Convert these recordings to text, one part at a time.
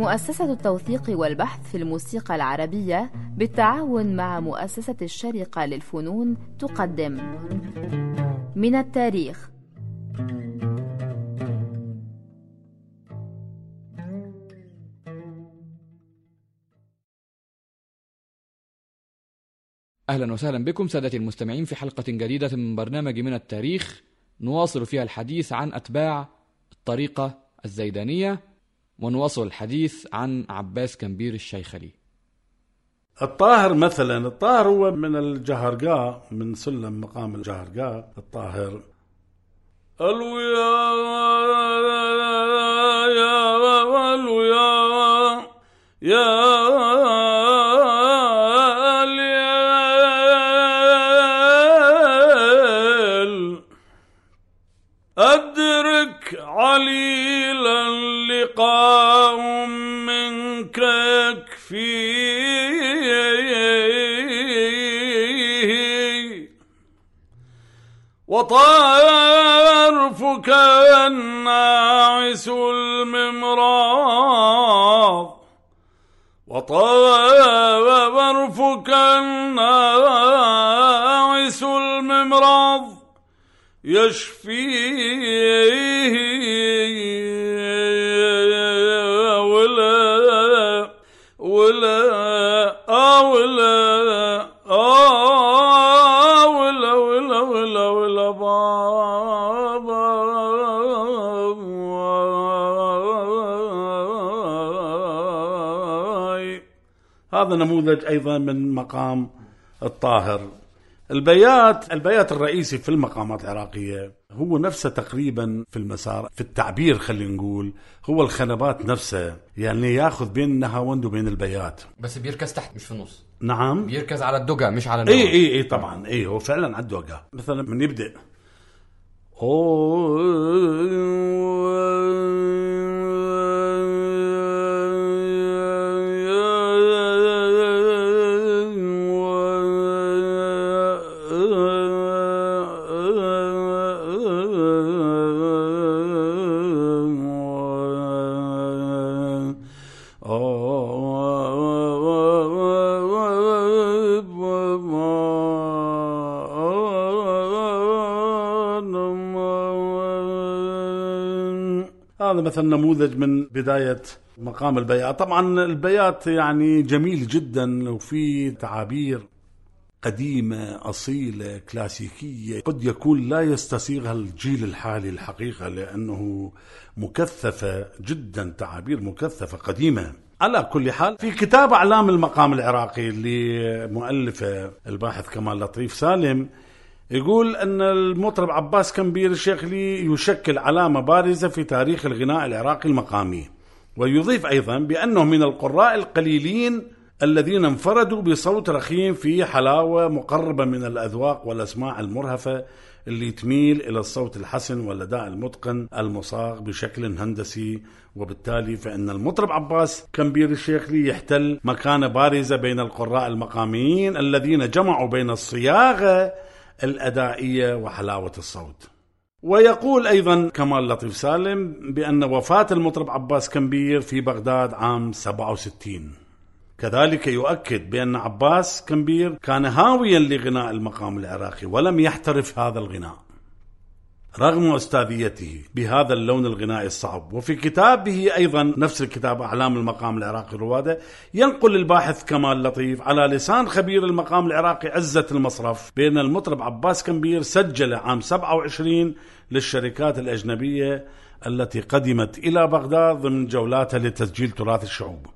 مؤسسة التوثيق والبحث في الموسيقى العربية بالتعاون مع مؤسسة الشرقة للفنون تقدم. من التاريخ. أهلا وسهلا بكم سادتي المستمعين في حلقة جديدة من برنامج من التاريخ. نواصل فيها الحديث عن أتباع الطريقة الزيدانية. ونواصل الحديث عن عباس كمبير الشيخلي الطاهر مثلا الطاهر هو من الجهرقاء من سلم مقام الجهرقاء الطاهر. الويا وطرفك الناعس الممراض. وطرفك الناعس الممراض. يشفيه هذا نموذج أيضا من مقام الطاهر. البيات البيات الرئيسي في المقامات العراقية هو نفسه تقريبا في المسار في التعبير خلينا نقول هو الخنبات نفسها يعني ياخذ بين النهاوند وبين البيات. بس بيركز تحت مش في النص. نعم. بيركز على الدقة مش على إي إي إي طبعا. إي هو فعلا عنده وقع مثلا من يبدأ. هذا مثلا نموذج من بداية مقام البيات طبعا البيات يعني جميل جدا وفي تعابير قديمة أصيلة كلاسيكية. قد يكون لا يستسيغها الجيل الحالي الحقيقة لأنه مكثفة جدا تعابير مكثفة قديمة. على كل حال في كتاب أعلام المقام العراقي لمؤلفة الباحث كمال لطيف سالم يقول أن المطرب عباس كمبير الشيخلي يشكل علامة بارزة في تاريخ الغناء العراقي المقامي ويضيف أيضا بأنه من القراء القليلين الذين انفردوا بصوت رخيم فيه حلاوة مقربة من الأذواق والأسماع المرهفة اللي تميل إلى الصوت الحسن والأداء المتقن المصاغ بشكل هندسي. وبالتالي فإن المطرب عباس كمبير الشيخلي يحتل مكانة بارزة بين القراء المقاميين الذين جمعوا بين الصياغة الأدائية وحلاوة الصوت. ويقول أيضا كمال لطيف سالم بأن وفاة المطرب عباس كمبير في بغداد عام 67 كذلك يؤكد بأن عباس كمبير كان هاويا لغناء المقام العراقي ولم يحترف هذا الغناء. رغم أستاذيته بهذا اللون الغنائي الصعب. وفي كتابه أيضا نفس الكتاب أعلام المقام العراقي روادة ينقل الباحث كمال لطيف على لسان خبير المقام العراقي عزة المصرف بأن المطرب عباس كمبير سجل عام 27 للشركات الأجنبية التي قدمت إلى بغداد ضمن جولاتها لتسجيل تراث الشعوب.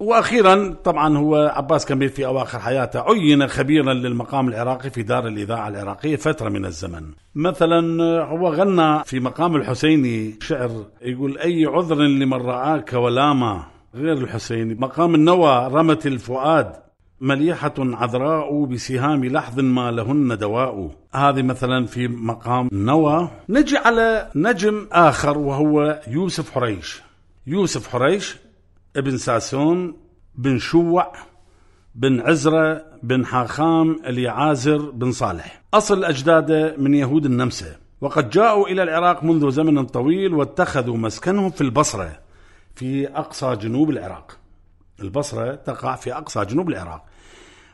وأخيرا طبعا هو عباس كمبير في أواخر حياته عين خبيرا للمقام العراقي في دار الإذاعة العراقية فترة من الزمن. مثلا هو غنى في مقام الحسيني شعر يقول أي عذر لمن راك ولاما غير الحسيني، مقام النوى رمت الفؤاد. مليحة عذراء بسهام لحظ ما لهن دواء. هذه مثلا في مقام نوى. نجي على نجم آخر وهو يوسف حريش. يوسف حريش ابن ساسون بن شوع بن عزرة بن حاخام اليعازر بن صالح. أصل أجداده من يهود النمسا. وقد جاءوا إلى العراق منذ زمن طويل واتخذوا مسكنهم في البصرة في أقصى جنوب العراق. البصرة تقع في أقصى جنوب العراق.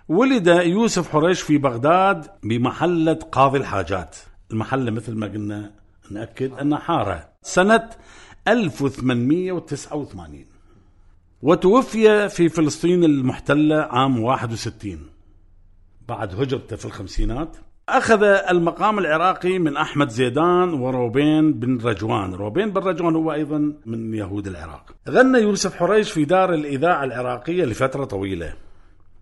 ولد يوسف حريش في بغداد بمحلة قاضي الحاجات. المحلة مثل ما قلنا نأكد أنها حارة. سنة 1889 وتوفي في فلسطين المحتلة عام 61 بعد هجرته في الخمسينات. أخذ المقام العراقي من أحمد زيدان وروبين بن رجوان. روبين بن رجوان هو أيضا من يهود العراق. غنى يوسف حريش في دار الإذاعة العراقية لفترة طويلة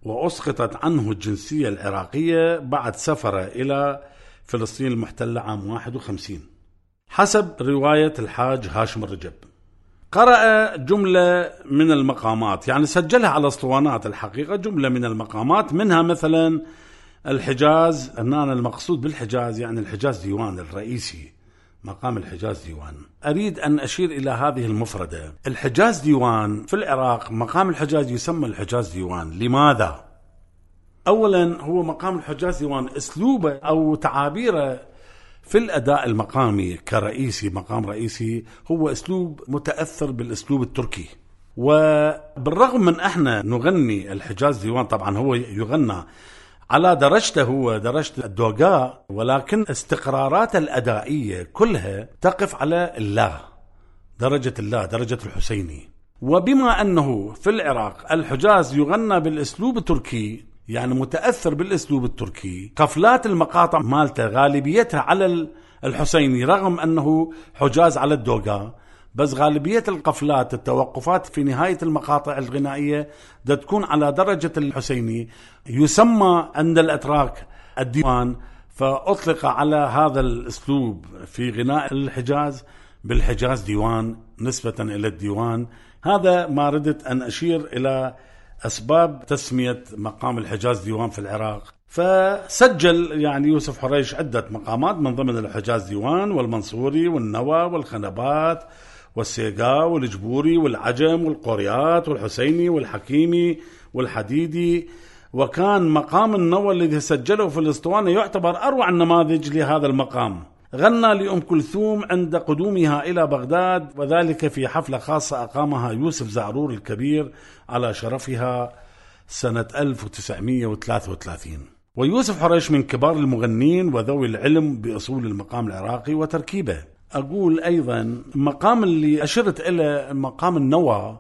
وأسقطت عنه الجنسية العراقية بعد سفره إلى فلسطين المحتلة عام 51 حسب رواية الحاج هاشم الرجب. قرأ جملة من المقامات يعني سجلها على أسطوانات الحقيقة جملة من المقامات منها مثلا الحجاز أن أنا المقصود بالحجاز يعني الحجاز ديوان الرئيسي مقام الحجاز ديوان. أريد أن أشير إلى هذه المفردة. الحجاز ديوان في العراق مقام الحجاز يسمى الحجاز ديوان. لماذا؟ أولا هو مقام الحجاز ديوان أسلوبه أو تعابيره في الأداء المقامي كرئيسي مقام رئيسي هو أسلوب متأثر بالأسلوب التركي. وبالرغم من أحنا نغني الحجاز ديوان طبعا هو يغنى على درجته هو درجة الدوغاء ولكن استقرارات الأدائية كلها تقف على الله درجة الله درجة الحسيني. وبما أنه في العراق الحجاز يغنى بالأسلوب التركي يعني متأثر بالأسلوب التركي. قفلات المقاطع مالته غالبيتها على الحسيني رغم أنه حجاز على الدوغاء بس غالبية القفلات التوقفات في نهاية المقاطع الغنائية دا تكون على درجة الحسيني. يسمى عند الأتراك الديوان فأطلق على هذا الأسلوب في غناء الحجاز بالحجاز ديوان نسبة إلى الديوان. هذا ما ردت أن أشير إلى أسباب تسمية مقام الحجاز ديوان في العراق. فسجل يعني يوسف حريش عدة مقامات من ضمن الحجاز ديوان والمنصوري والنوى والخنبات والسيقا والجبوري والعجم والقوريات والحسيني والحكيمي والحديدي. وكان مقام النوى الذي سجله في الأسطوانة يعتبر أروع النماذج لهذا المقام. غنى لأم كلثوم عند قدومها إلى بغداد وذلك في حفلة خاصة أقامها يوسف زعرور الكبير على شرفها سنة 1933 ويوسف حريش من كبار المغنين وذوي العلم بأصول المقام العراقي وتركيبه. أقول أيضا مقام اللي أشرت إلى مقام النوى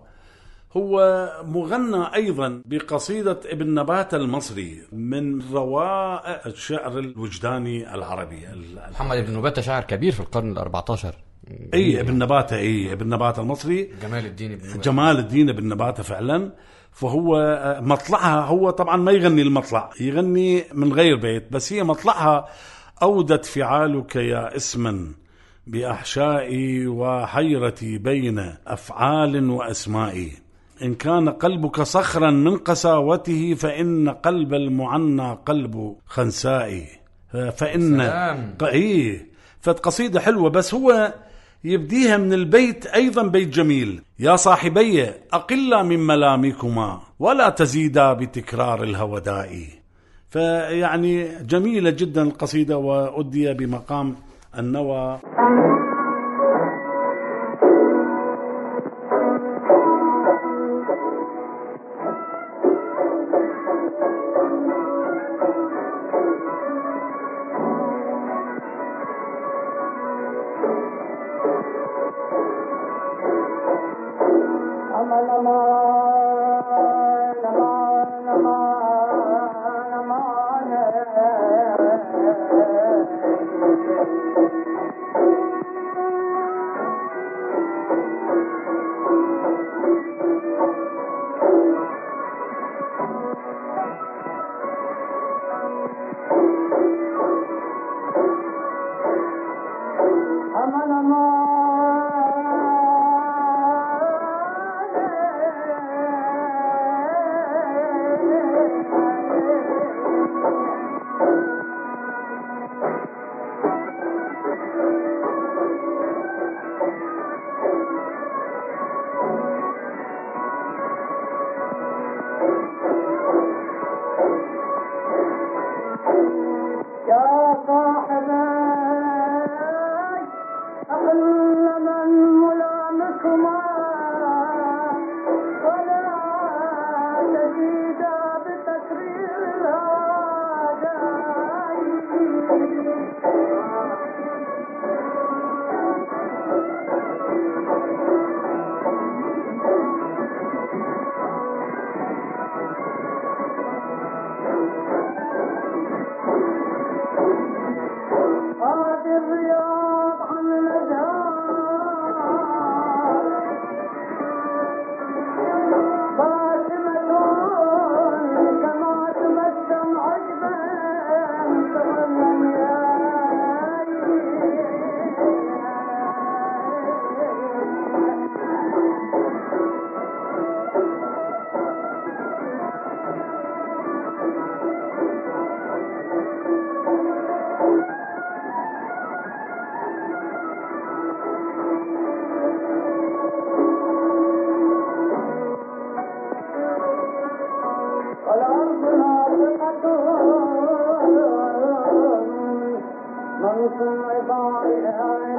هو مغنى أيضا بقصيدة ابن نبات المصري من روائع الشعر الوجداني العربي. محمد ابن نباتة شاعر كبير في القرن ال14 أي ابن نباتة أي ابن نباتة المصري. جمال الدين ابن نباتة. جمال الدين ابن نباتة فعلا. فهو مطلعها هو طبعا ما يغني المطلع يغني من غير بيت بس هي مطلعها أودت فعالك يا اسما بأحشائي وحيرتي بين أفعال وأسمائي إن كان قلبك صخرا من قساوته فإن قلب المعنى قلب خنسائي. فإن. إيه فقصيدة حلوة بس هو يبديها من البيت أيضا بيت جميل. يا صاحبي أقلا من ملامكما ولا تزيدا بتكرار الهوداء. فيعني جميلة جدا القصيدة وأدي بمقام النوى. बा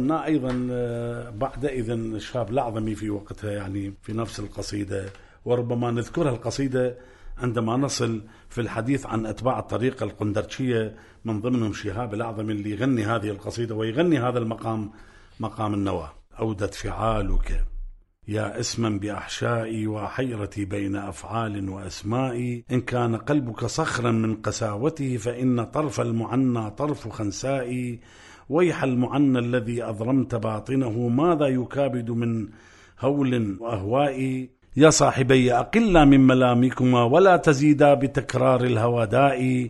وغناه أيضا آه، بعد اذن الشاب الاعظمي في وقتها يعني في نفس القصيدة. وربما نذكرها القصيدة عندما نصل في الحديث عن أتباع الطريقة القندرشيه من ضمنهم شهاب الأعظم اللي يغني هذه القصيدة ويغني هذا المقام مقام النوى. أودت فعالك يا اسما بأحشائي وحيرتي بين أفعال وأسماء. إن كان قلبك صخرا من قساوته فإن طرف المعنى طرف خنسائي. ويح المعنى الذي أضرمت باطنه ماذا يكابد من هول وأهواء؟ يا صاحبي أقلا من ملامكما ولا تزيدا بتكرار الهواداء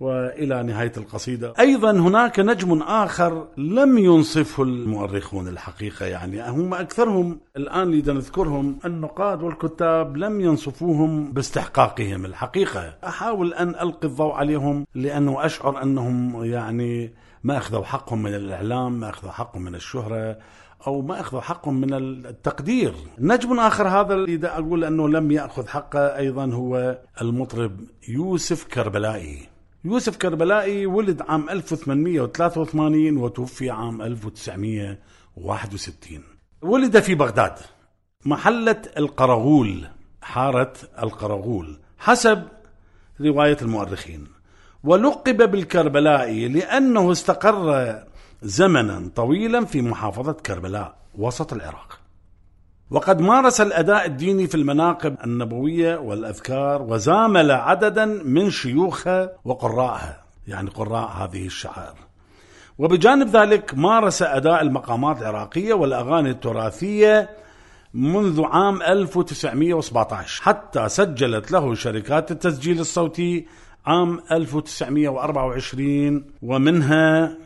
وإلى نهاية القصيدة. أيضا هناك نجم آخر لم ينصفه المؤرخون الحقيقة يعني هم أكثرهم الآن اذا نذكرهم النقاد والكتاب لم ينصفوهم باستحقاقهم الحقيقة. أحاول أن ألقي الضوء عليهم لأنه أشعر أنهم يعني ما أخذوا حقهم من الإعلام ما أخذوا حقهم من الشهرة أو ما أخذوا حقهم من التقدير نجم آخر هذا اللي أقول أنه لم يأخذ حقه أيضا هو المطرب يوسف كربلائي يوسف كربلائي ولد عام 1883 وتوفي عام 1961 ولد في بغداد محلة القرغول حارة القرغول حسب رواية المؤرخين. ولقب بالكربلائي لأنه استقر زمنا طويلا في محافظة كربلاء وسط العراق. وقد مارس الأداء الديني في المناقب النبوية والأذكار وزامل عددا من شيوخها وقرائها يعني قراء هذه الشعائر. وبجانب ذلك مارس أداء المقامات العراقية والأغاني التراثية منذ عام 1917 حتى سجلت له شركات التسجيل الصوتي عام 1924 ومنها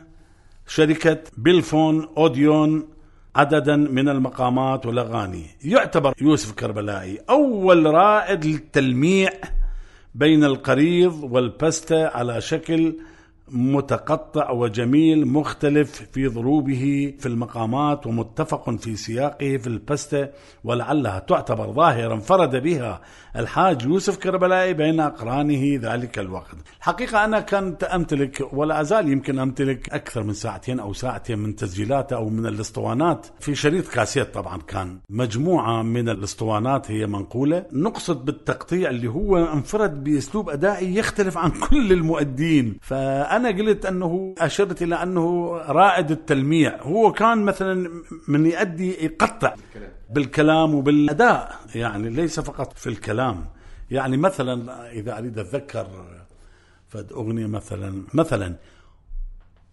شركة بيلفون أوديون عددا من المقامات والأغاني. يعتبر يوسف كربلائي أول رائد للتلميع بين القريض والبستة على شكل متقطع وجميل مختلف في ضروبه في المقامات ومتفق في سياقه في البستة ولعلها تعتبر ظاهرة انفرد بها الحاج يوسف كربلائي بين أقرانه ذلك الوقت. الحقيقة أنا كنت أمتلك ولا أزال يمكن أمتلك أكثر من ساعتين أو ساعتين من تسجيلاته أو من الاسطوانات. في شريط كاسيت طبعا كان مجموعة من الاسطوانات هي منقولة. نقصد بالتقطيع اللي هو انفرد بأسلوب أدائي يختلف عن كل المؤدين. فأنا قلت أنه أشرت إلى أنه رائد التلميع هو كان مثلا من يؤدي يقطع بالكلام وبالأداء يعني ليس فقط في الكلام. يعني مثلا إذا أريد أتذكر فد أغنية مثلا مثلا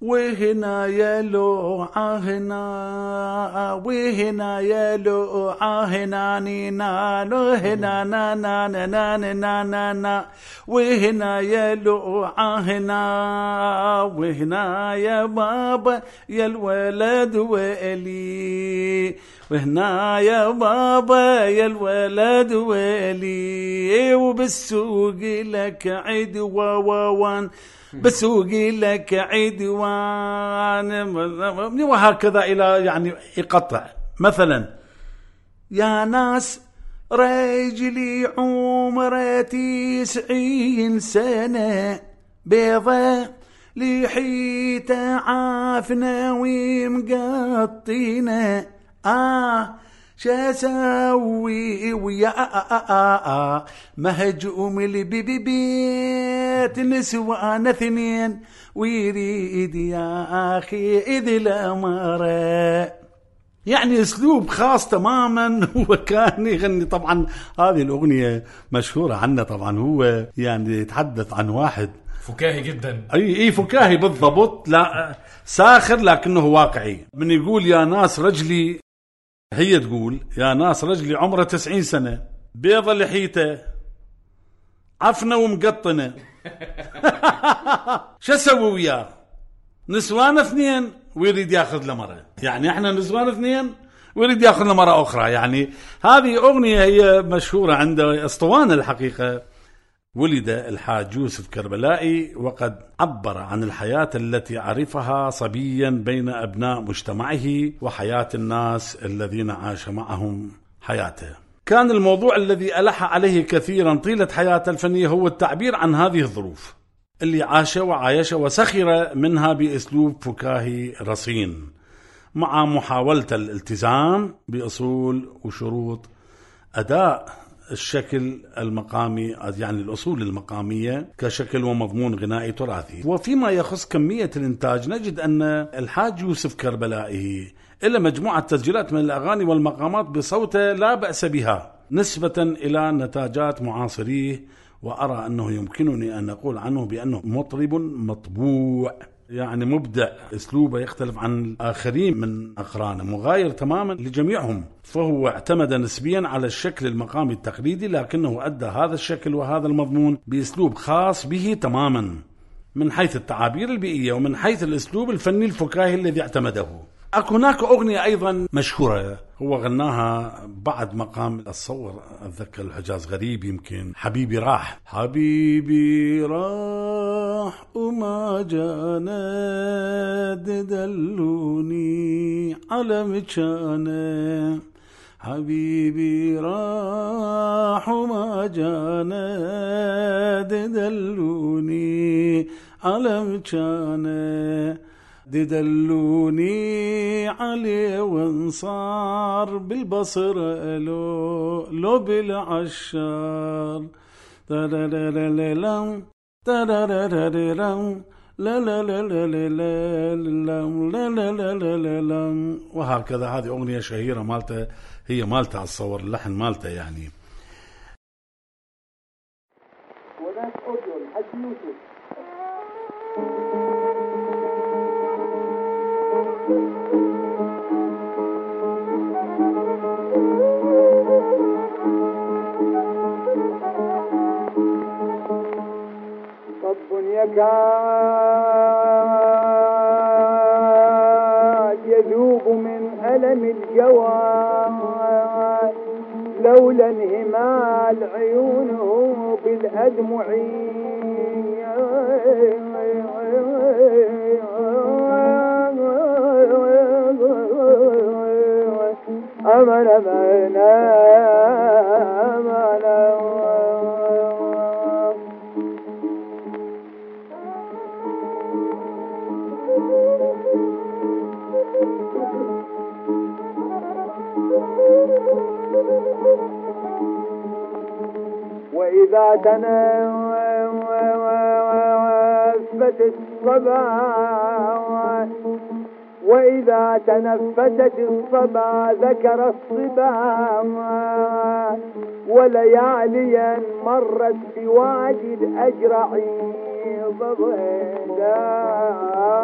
وهنا يا لوعة هنا وهنا يا لوعة هنا نينا هنا نا نا نا نا نا نا نا وهنا يا لوعة هنا وهنا يا بابا يا الولد وإلي. وهنا يا بابا يا الولد وإلي وبالسوق لك عدوى ووان بسوق لك عدوان وهكذا إلى يعني يقطع. مثلا يا ناس رجلي عمره تسعين سنة بيضة لحيته عافنة ومقطينة. آه شاسوي ويا مهجوم اللي بيت نسوان اثنين. ويريد يا أخي إذ الاماره يعني أسلوب خاص تماما. هو كان يغني طبعا. هذه الأغنية مشهورة عنه طبعا. هو يعني يتحدث عن واحد. فكاهي جدا. أي أي فكاهي بالضبط. لا ساخر لكنه واقعي. من يقول يا ناس رجلي هي تقول يا ناس رجلي عمره تسعين سنة بيضة لحيته عفنة ومقطنة. شو أسوي وياه؟ نسوان اثنين ويريد ياخذ له مرة يعني إحنا نسوان اثنين ويريد ياخذ له مرة أخرى. يعني هذه أغنية هي مشهورة عند أسطوانة الحقيقة. ولد الحاج يوسف كربلائي وقد عبر عن الحياة التي عرفها صبيا بين أبناء مجتمعه وحياة الناس الذين عاش معهم حياته. كان الموضوع الذي ألح عليه كثيرا طيلة حياته الفنية هو التعبير عن هذه الظروف. اللي عاش وعايش وسخر منها بأسلوب فكاهي رصين مع محاولة الالتزام بأصول وشروط أداء الشكل المقامي يعني الأصول المقامية كشكل ومضمون غنائي تراثي. وفيما يخص كمية الإنتاج نجد أن الحاج يوسف كربلائي إلى مجموعة تسجيلات من الأغاني والمقامات بصوته لا بأس بها نسبة إلى نتاجات معاصريه وأرى أنه يمكنني أن أقول عنه بأنه مطرب مطبوع. يعني مبدع أسلوبه يختلف عن الآخرين من أقرانه مغاير تماما لجميعهم. فهو اعتمد نسبيا على الشكل المقامي التقليدي لكنه أدى هذا الشكل وهذا المضمون بأسلوب خاص به تماما من حيث التعابير البيئية ومن حيث الأسلوب الفني الفكاهي الذي اعتمده. اكو هناك أغنية أيضا مشهورة. هو غناها بعد مقام اتصور أتذكر الحجاز غريب يمكن. حبيبي راح. حبيبي راح وما جانا. دلوني على مكانه حبيبي راح وما جانا. دلوني على مكانه ددلوني عليه وانصار بالبصر لو لو بالعشار. ترررررم ترررررم لا لا لا لا لا لا لا لا لا لا لا لا وهكذا هذه أغنية شهيرة مالته هي مالته أتصور اللحن مالته يعني يذوب من ألم الجوال لولا انهمال عيونه بالأدمع أمل بيناه وإذا تنفست الصبا وإذا تنفست الصبا ذكر الصبا ولياليا مرت بوادي الأجرعين آه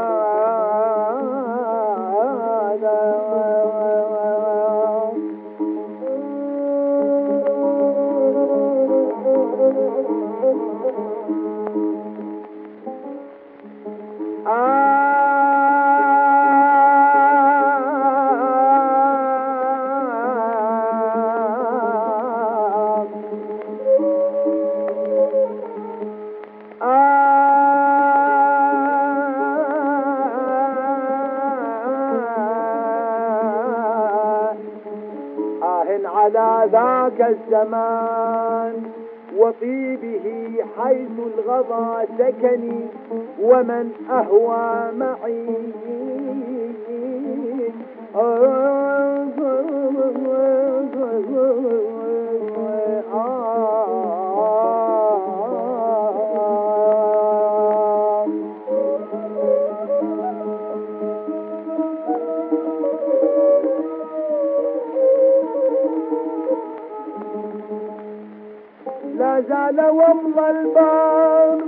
على ذاك الزمان وطيبه حيث الغضا سكني ومن أهوى معي. لا البار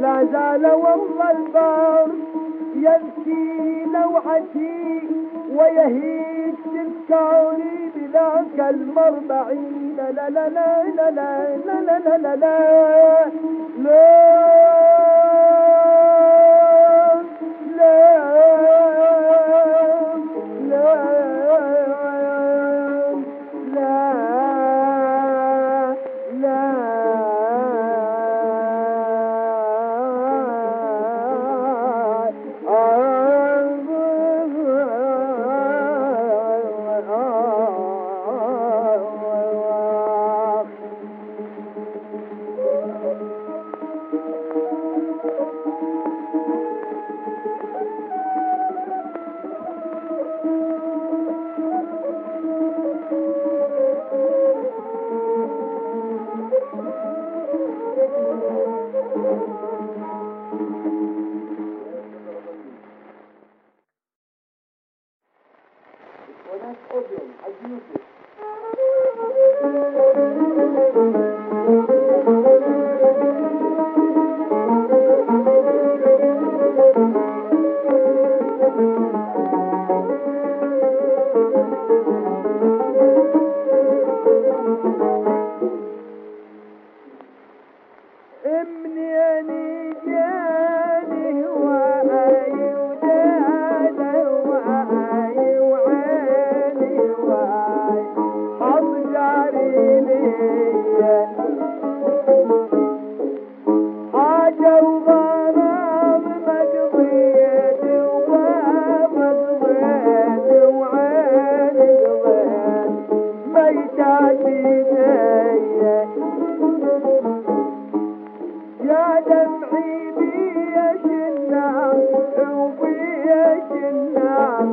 لا زال ومض البار يبكي لوعتي ويهيج تذكاري بذاك المربعين لا لا لا لا لا لا لا لا لا لا واي Thank you. يا دمعي بيش النار وبيش النار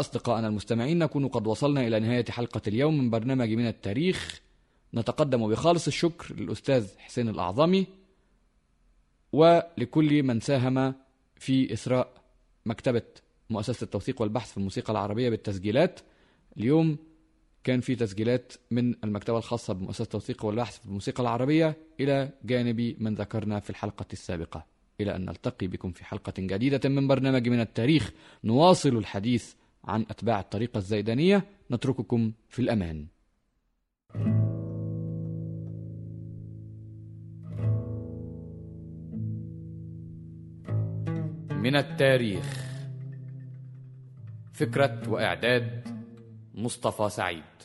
أصدقائنا المستمعين نكون قد وصلنا إلى نهاية حلقة اليوم من برنامج من التاريخ. نتقدم بخالص الشكر للأستاذ حسين الأعظمي ولكل من ساهم في إثراء مكتبة مؤسسة التوثيق والبحث في الموسيقى العربية بالتسجيلات. اليوم كان في تسجيلات من المكتبة الخاصة بمؤسسة التوثيق والبحث في الموسيقى العربية إلى جانب من ذكرنا في الحلقة السابقة. إلى أن نلتقي بكم في حلقة جديدة من برنامج من التاريخ. نواصل الحديث عن أتباع الطريقة الزيدانية نترككم في الأمان. من التاريخ. فكرة وإعداد مصطفى سعيد.